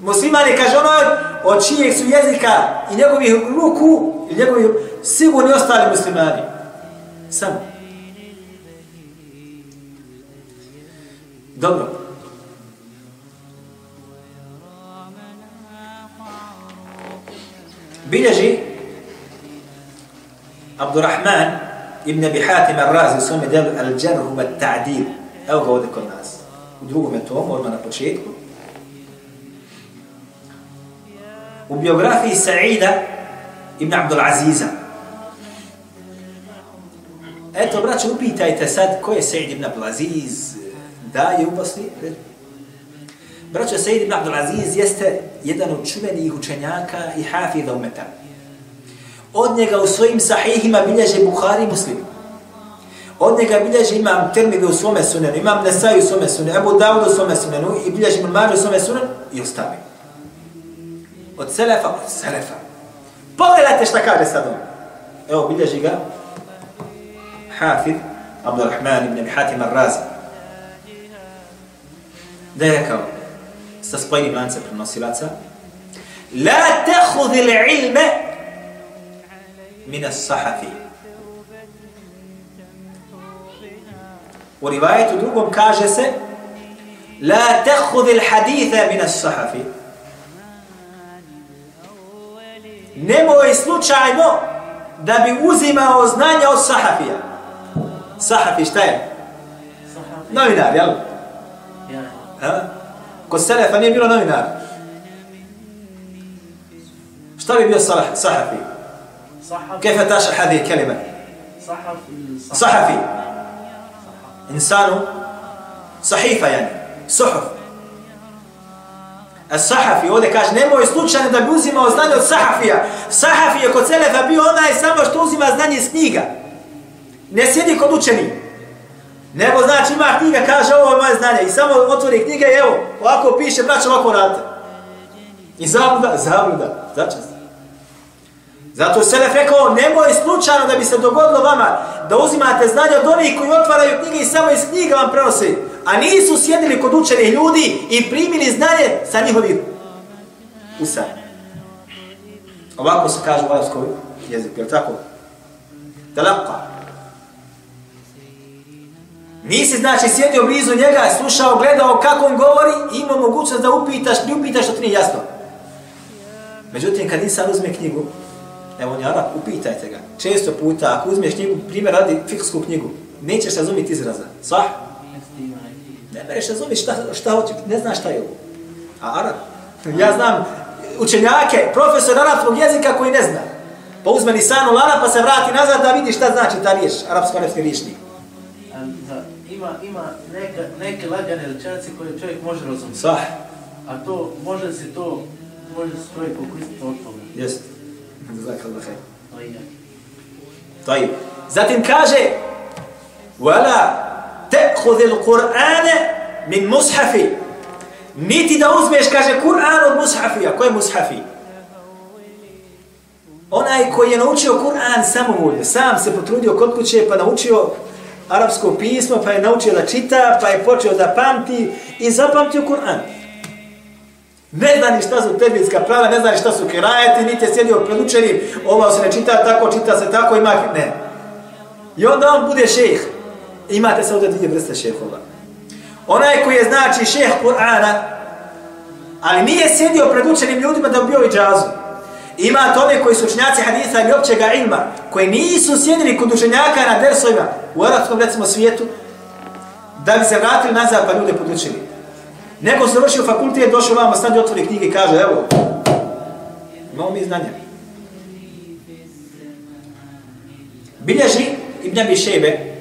[SPEAKER 1] Musliman je kaže onaj od čijeg su jezika i njegovih ruku i njegovih sigurni ostali muslimani. Samo. Dobro. Bilježi Abdurrahman ibn Abi Hatim al-Razi u svome delu Al-Jarhu wa Ta'dil. Evo ga ovdje kod nas. U drugom tomu, odmah na početku. U biografiji Sa'ida ibn Abdul Aziza. Eto, braće, upitajte sad ko je Sa'id ibn Abdul Aziz. Da je u Bosni? Braće, Sa'id ibn Abdul Aziz jeste jedan od čuvenih učenjaka i hafidha umeta. Od njega u svojim sahihima bilježe Bukhari muslim. Od njega bilježe imam Tirmidhi u svome sunenu, imam Nesaj u svome sunenu, Ebu Dawud u svome sunenu i bilježe imam u svome sunenu i ostali. Od Selefa, od Selefa. Pogledajte šta kaže sad on. Evo bilježi ga Hafid Abdurrahman ibn Hatim al-Razi. Da je rekao sa spojenim lancem prenosilaca La tehudi l'ilme min as-sahafi. U rivajetu drugom kaže se La tehudi l'haditha min as-sahafi. Nemoj slučajno da bi uzimao znanja od sahafija. Sahafi šta je? Novinar, jel? Ha? Kod Selefa nije bilo novinar. Šta bi bio sahafi? كيف تشرح هذه الكلمة؟ صحفي صحفي إنسان صحيفة يعني صحف Sahafi, ovdje kaže, nemoj slučajno da bi uzimao znanje od Sahafija. Sahafi je kod Selefa bio onaj samo što uzima znanje iz knjiga. Ne sjedi kod učeni. Nego znači ima knjiga, kaže, ovo je moje znanje. I samo otvori knjige i evo, ovako piše, braće, ovako radite. I zabluda, zabluda, začas. Zato je Selef rekao, nemoj slučajno da bi se dogodilo vama da uzimate znanje od onih koji otvaraju knjige i samo iz knjiga vam prenosi a nisu sjedili kod učenih ljudi i primili znanje sa njihovih usa. Ovako se kaže u arabskom jeziku, je tako? Talaqa. Nisi znači sjedio blizu njega, slušao, gledao kako on govori i imao mogućnost da upitaš, ne upitaš što ti nije jasno. Međutim, kad insan uzme knjigu, evo on je Arab, upitajte ga. Često puta, ako uzmeš knjigu, primjer radi fiksku knjigu, nećeš razumjeti izraza. Sva? Ne mereš razumjeti šta, šta hoće, ne znaš šta je ovo. A Arab? Ja znam učenjake, profesor arabskog jezika koji ne zna. Pa uzme ni sanu lana pa se vrati nazad da vidi šta znači ta riješ, arapsko-arapski riječnik.
[SPEAKER 2] Ima, ima neka, neke lagane rečenice koje čovjek može razumjeti.
[SPEAKER 1] Sva?
[SPEAKER 2] A to, može se to, može se čovjek ukoristiti od toga.
[SPEAKER 1] Jeste. Zaka Allah hej. Tajib. Zatim kaže Wala tekhudhi l-Qur'ane min mushafi. Niti da uzmeš, kaže Kur'an od mushafija. Ko je mushafi? Onaj koji je naučio Kur'an samovoljno, sam se potrudio kod kuće pa naučio arapsko pismo, pa je naučio da čita, pa je počeo da pamti i zapamtio Kur'an. Ne zna ni šta su tebijska prava, ne zna ni šta su kirajeti, niti je sjedio pred učenim, ovo se ne čita tako, čita se tako, ima... Ne. I onda on bude šejh. Imate se ovdje dvije vrste šehova. Onaj koji je znači šeh Kur'ana, ali nije sjedio pred učenim ljudima da bio i džazu. Ima to one koji su učenjaci haditha ili općega ilma, koji nisu sjedili kod učenjaka na dersovima u arabskom recimo svijetu, da bi se vratili nazad pa ljude podučili. Neko se vršio fakultet, došao vama, stadi otvori knjige i kaže, evo, imamo mi znanje. Bilježi Ibn Abi Šebe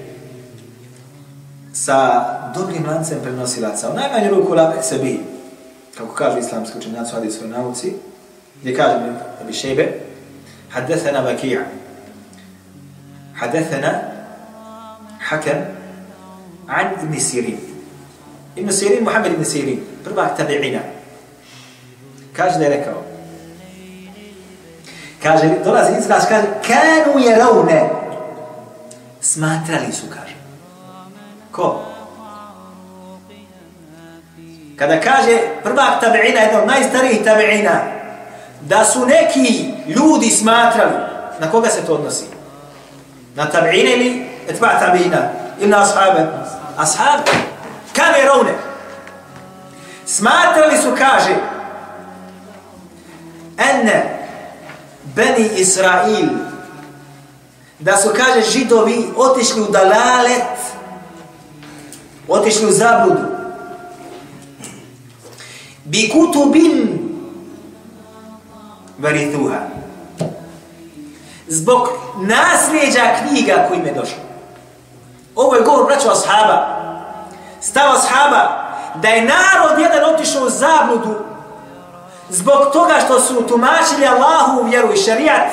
[SPEAKER 1] sa dobrim lancem prenosilaca. U najmanju ruku labe sebi, kako kaže islamski učenjac u hadijskoj nauci, gdje kaže Ibn Abi Šebe, حدثنا بكيع حدثنا حكم عن ابن سيرين ابن سيرين محمد ابن سيرين prvak tabi'ina kaže da je rekao kaže dolazi izraz kaže kanu jerovne smatrali su kaže ko? Kada kaže prvak tabi'ina jedan od najstarijih tabi'ina da su neki ljudi smatrali na koga se to odnosi? Na tabi'ina ili etba tabi'ina? Ili na ashabe? Ashabe. Kada je rovne? smatrali su, kaže, ene Beni Israil, da su, kaže, židovi otišli u dalalet, otišli u zabludu. Bi kutubin varithuha. Zbog nasljeđa knjiga koji me došlo. Ovo je govor braćo ashaba. Stav ashaba da je narod jedan otišao u zabludu zbog toga što su tumačili Allahu u vjeru i šarijat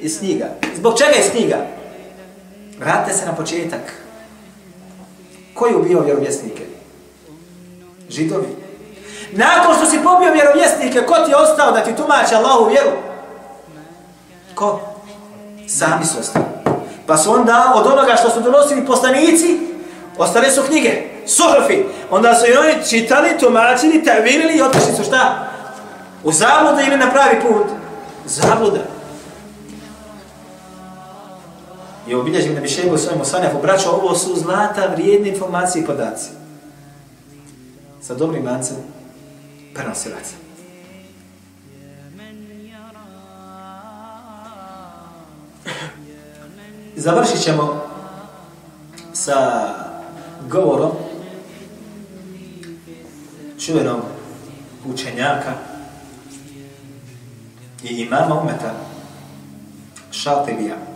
[SPEAKER 1] iz knjiga. Zbog čega je knjiga? Vratite se na početak. Ko je ubio vjerovjesnike? Židovi. Nakon što si pobio vjerovjesnike, ko ti je ostao da ti tumači Allahu u vjeru? Ko? Sami su ostali. Pa su onda od onoga što su donosili poslanici, ostale su knjige suhfi. Onda su i oni čitali, tumačili, tevilili i otišli su šta? U zabludu ili na pravi put? Zabluda. Je obilježen da bi šebu u svojom osanefu braćo, ovo su zlata, vrijedne informacije i podaci. Sa dobrim mancem, prenosilaca. Završit ćemo sa govorom čuvenog učenjaka i imama umeta Šatibija.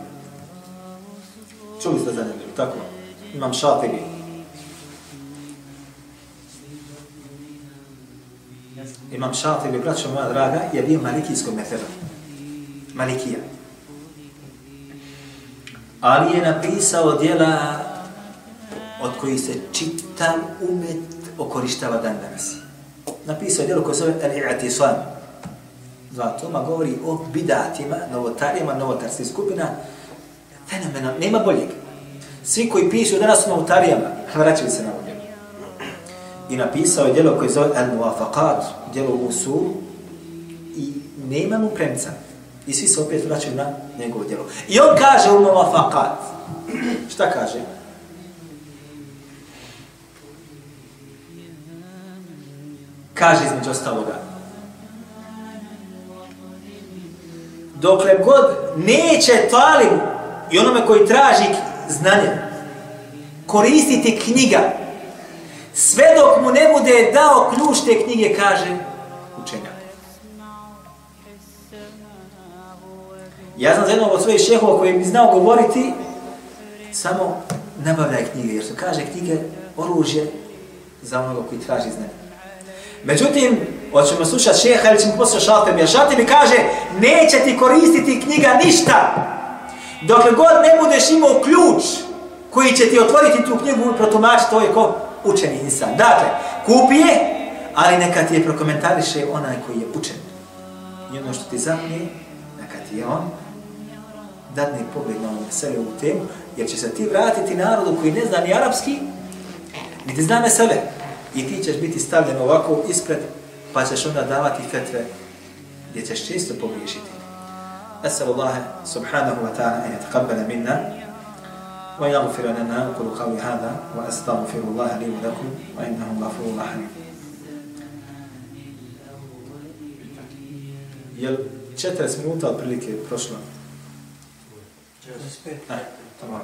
[SPEAKER 1] Čuli ste za njega, tako? Imam Šatibija. Imam Šatibija, braćo moja draga, je bio malikijskog metera. Malikija. Ali je napisao dijela od kojih se čitav umet okorištava dan danas. Napisao je djelo koje zove Al-I'atisam. Zato ma govori o bidatima, novotarijama, novotarskih skupina. Fenomenal, nema boljeg. Svi koji pišu danas na utarijama, vraćaju se na ovdje. I napisao je djelo koje zove Al-Muwafaqat, djelo u i nema mu premca. I svi se opet vraćaju na njegovo djelo. I on kaže u Muafakat. Šta kaže? Kaže između ostaloga. Dokle god neće talim i onome koji traži znanje, koristiti knjiga, sve dok mu ne bude dao ključ te knjige, kaže učenjak. Ja znam za jednog od svojih šehova koji mi znao govoriti, samo nabavljaj knjige, jer su kaže knjige oružje za onoga koji traži znanje. Međutim, hoćemo slušati šeha ili ćemo poslušati šatem, jer šatem mi kaže, neće ti koristiti knjiga ništa, dokle god ne budeš imao ključ koji će ti otvoriti tu knjigu i protumačiti, to je ko učeni insan. Dakle, kupi je, ali neka ti je prokomentariše onaj koji je učen. I ono što ti zapne, neka ti je on dadne pogled na ovu mesele u temu, jer će se ti vratiti narodu koji ne zna ni arapski, ni ti zna mesele. I ti ćeš biti stavljen ovako ispred, pa ćeš onda davati fetve gdje ćeš često pogriješiti. أسأل الله سبحانه وتعالى أن يتقبل منا ويغفر لنا أقول قولي هذا وأستغفر الله لي ولكم وإنه غفور رحيم Jel 40 minuta otprilike prošlo?
[SPEAKER 2] 45.
[SPEAKER 1] Ne, tamo.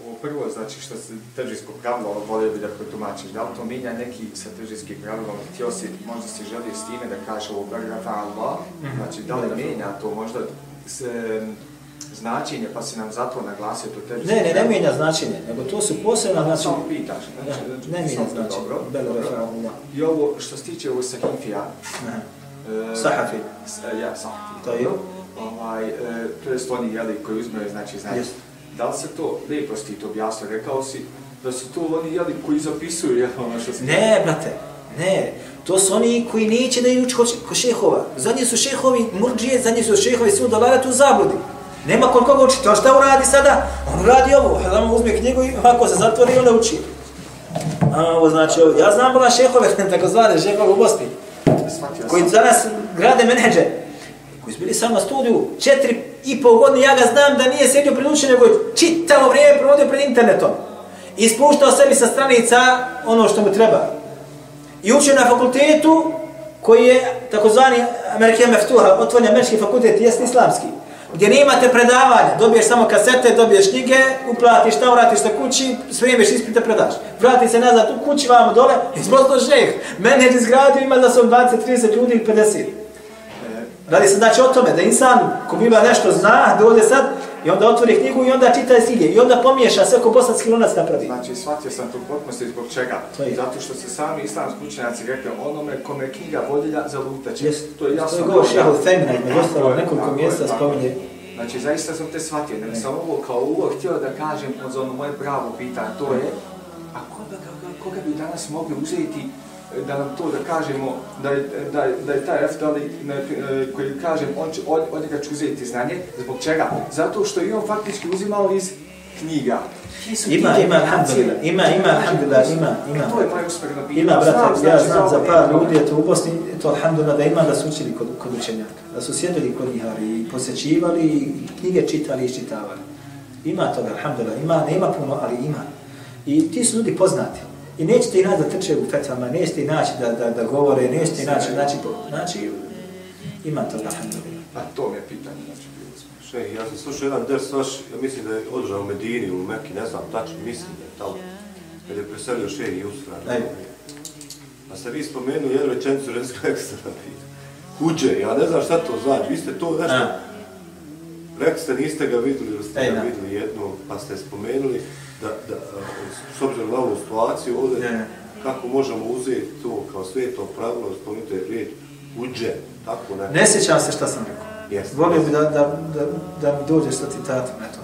[SPEAKER 3] Ovo prvo, znači što se tržijskog pravila, volio bi da protumačiš, da li to minja neki sa tržijskim pravilom, htio si, možda si želio s time da kaže ovo paragrafa Allah,
[SPEAKER 1] Mhm.
[SPEAKER 3] znači da li mijenja to možda s, em, značenje, pa si nam zato naglasio to tržijsko
[SPEAKER 1] Ne, ne, ne mijenja značenje, nego to su posebna
[SPEAKER 3] Samo
[SPEAKER 1] značenja.
[SPEAKER 3] pitaš, znači,
[SPEAKER 1] ne mijenja
[SPEAKER 3] samo-
[SPEAKER 1] značenje.
[SPEAKER 3] Dobro,
[SPEAKER 1] Belo
[SPEAKER 3] dobro. I ovo što se tiče ovo sahifija,
[SPEAKER 1] Aha.
[SPEAKER 3] e,
[SPEAKER 1] Sahafi.
[SPEAKER 3] ja, sahafi.
[SPEAKER 1] To je?
[SPEAKER 3] Ovaj, e, to je oni, jeli, koji uzmeju, znači, znači,
[SPEAKER 1] Jest.
[SPEAKER 3] Da li se to, lijepo si ti to objasnio, rekao si, da su to oni, jeli, koji zapisuju, jel, ono što se...
[SPEAKER 1] Ne, brate, ne. To su oni koji neće da idu uči kod kod šehova. Zadnji su šehovi murđije, zadnji su šehovi su dolalet u zabludi. Nema kod koga učiti. On šta uradi sada? On uradi ovo. Adam uzme knjigu i ovako se zatvori i onda uči. A, ovo znači ovo. Ja znam bila šehove, tako zvane, šehove u Bosni, koji
[SPEAKER 3] sam.
[SPEAKER 1] danas grade menedže, koji su bili samo na studiju, četiri i pol godine, ja ga znam da nije sjedio pred učenjem, nego je čitavo vrijeme provodio pred internetom. I spuštao sebi sa stranica ono što mu treba. I učio na fakultetu koji je takozvani Amerike Meftuha, otvoren američki fakultet, jesni islamski. Gdje nemate predavanja, dobiješ samo kasete, dobiješ knjige, uplatiš šta, vratiš na kući, spremiš ispite, predaš. Vrati se nazad u kući, vamo dole, izbrozno žeh. Mene je izgradio, ima da sam 20, 30 ljudi ili 50. Radi se znači o tome da insan ko bila nešto zna, dođe sad i onda otvori knjigu i onda čita silje i onda pomiješa sve ko bosanski lunac napravi.
[SPEAKER 3] Znači, shvatio sam to potpunosti zbog čega?
[SPEAKER 1] To je.
[SPEAKER 3] Zato što se sami islamski učenjaci rekli onome kome knjiga vodilja za lutaće.
[SPEAKER 1] Jest,
[SPEAKER 3] to je jasno.
[SPEAKER 1] To je govor šeha Femina,
[SPEAKER 3] Tako
[SPEAKER 1] ostalo nekoliko mjesta spominje.
[SPEAKER 3] je. Znači, zaista sam te shvatio, nego sam ovo kao uvod htio da kažem od ono moje pravo pitanje, to je, a koga, koga, koga bi danas mogli uzeti da nam to da kažemo, da je, da je, da je taj Eftali e, koji kažem, on će, od, od njega ću uzeti znanje, zbog čega? Zato što je on faktički uzimao iz knjiga.
[SPEAKER 1] Ima, ima, alhamdulillah, ima, ima, alhamdulillah, ima, ima.
[SPEAKER 3] To je moje usporedno pitanje.
[SPEAKER 1] Ima, brate, ja znam za par ljudi, eto u Bosni, to alhamdulillah da ima da su učili kod, kod učenjaka, da su sjedili kod njih i posjećivali, i knjige čitali i iščitavali. Ima toga, alhamdulillah, ima, nema puno, ali ima. I ti su ljudi poznati. I nećete ih naći da trče u fetvama, nećete ih naći da, da, da govore, nećete ih naći, znači, znači, ima toga, alhamdulillah.
[SPEAKER 3] A to mi je pitanje, znači, bilo smo.
[SPEAKER 4] Še, ja sam slušao jedan ders vaš, ja mislim da je održao u Medini, u Mekki, ne znam tačno, mislim da je tamo, kad je preselio Šehi Usra.
[SPEAKER 1] Ej.
[SPEAKER 4] A ste vi spomenuli jednu rečenicu Renska ekstra Huđe, ja ne znam šta to znači, vi ste to nešto, rekli ste, niste ga vidjeli, ili ste
[SPEAKER 1] Ej,
[SPEAKER 4] ga vidjeli jedno, pa ste spomenuli da, da s obzirom na ovu situaciju ovdje,
[SPEAKER 1] Ne.
[SPEAKER 4] kako možemo uzeti to kao sveto pravilo, spomenute riječ Huđe, tako ne.
[SPEAKER 1] Ne sjećam se šta sam rekao.
[SPEAKER 4] Jeste.
[SPEAKER 1] Volio bi da, da, da, da mi dođeš sa citatom, eto.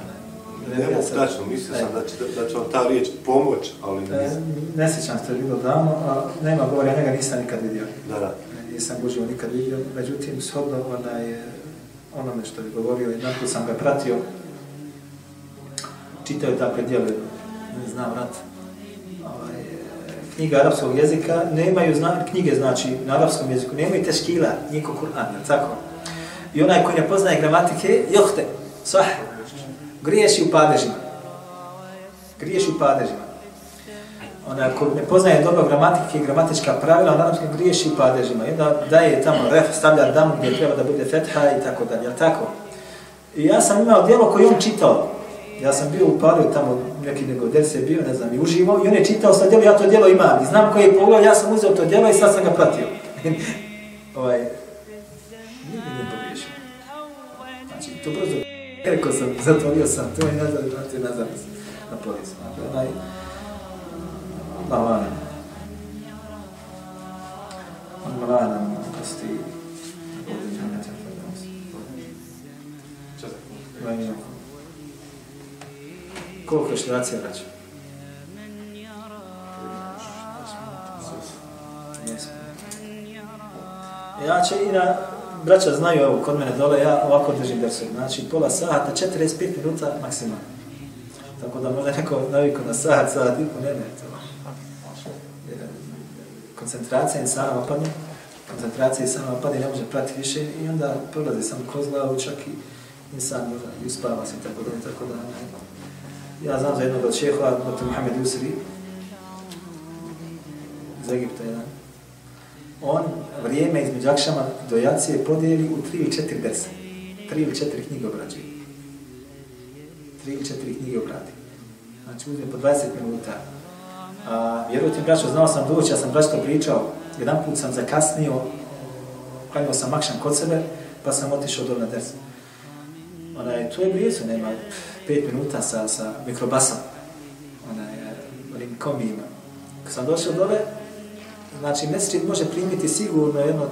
[SPEAKER 1] Ne,
[SPEAKER 4] Ne mogu tačno, mislio sam
[SPEAKER 1] Ej.
[SPEAKER 4] da će, da, će vam ta riječ pomoć, ali
[SPEAKER 1] E,
[SPEAKER 4] nisam.
[SPEAKER 1] ne sjećam se, je bilo davno, a nema govora, ja njega nisam nikad vidio.
[SPEAKER 4] Da, da.
[SPEAKER 1] Nisam uživo nikad vidio, međutim, shodno onaj, e, onome što je govorio, jedan put sam ga pratio, čitao je takve dijele, ne znam, vrat, ovaj, knjiga arapskog jezika, nemaju zna, knjige, znači, na arapskom jeziku, nemaju teškila, niko Kur'an, jel tako? I onaj koji ne poznaje gramatike, johte, sah, griješi u padežima. Griješi u padežima. Onaj ko ne poznaje dobro gramatike i gramatička pravila, on arapskom griješi u padežima. I onda daje tamo ref, stavlja dam gdje treba da bude fetha i tako dalje, jel tako? I ja sam imao dijelo koje on čitao. Ja sam bio u paru tamo, neki nego der se bio, ne znam, i uživo, i on je čitao sa djelo, ja to djelo imam. I znam koji je pogledao, ja sam uzeo to djelo i sad sam ga pratio. ovaj, nije mi pogriješio. Znači, to brzo, rekao sam, zatvorio sam, to je nazad, vratio nazad na polis. Dakle, znači, onaj, Lana. Lana, kosti, ovdje džanete, Vajnija. Koliko je štracija vraća? Ja će i na, braća znaju, evo, kod mene dole, ja ovako držim dersu. Znači, pola sata, 45 minuta maksimalno. Tako da možda neko naviku na sat, sat, i po ne, ne, to. Koncentracija insana opadne, koncentracija insana opadne, ne može pratiti više i onda prolazi samo kroz glavu, čak i insan i uspava se, tako da, tako da, ne. Ja znam za jednog od šehova, dr. Mohamed Usri, iz Egipta jedan. On vrijeme između akšama do jacije podijeli u tri ili četiri desa. Tri ili četiri knjige obrađuje. Tri ili četiri knjige obradi. Znači uzme po 20 minuta. A, vjerujte mi, braćo, znao sam doći, ja sam braćo pričao, jedan put sam zakasnio, klanio sam Akšan kod sebe, pa sam otišao do na desu. Onaj, to je blizu, nema, pet minuta sa, sa mikrobasom, onaj, eh, onim komijima. Kad sam došao dole, znači mesečit može primiti sigurno jedno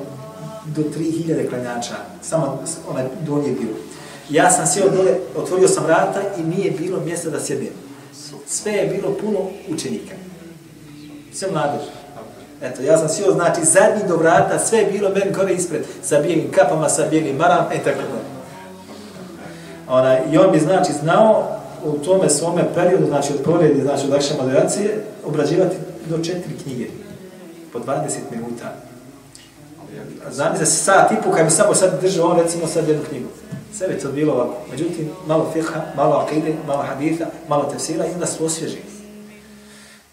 [SPEAKER 1] do 3000 klanjača, samo onaj donji dio. Ja sam sjeo dole, otvorio sam vrata i nije bilo mjesta da sjedim. Sve je bilo puno učenika. Sve mladež. Eto, ja sam sjeo, znači, zadnji do vrata, sve je bilo meni gore ispred, sa bijelim kapama, sa bijelim maram, i tako da. Ona, I on bi, znači, znao u tome svome periodu, znači od poredi, znači od akša moderacije, obrađivati do četiri knjige, po 20 minuta. Znam se sat i po, kad bi samo sad držao on, recimo sad jednu knjigu. Sve bi to bilo ovako. Međutim, malo fiha, malo akide, malo haditha, malo tefsira i onda su osvježi.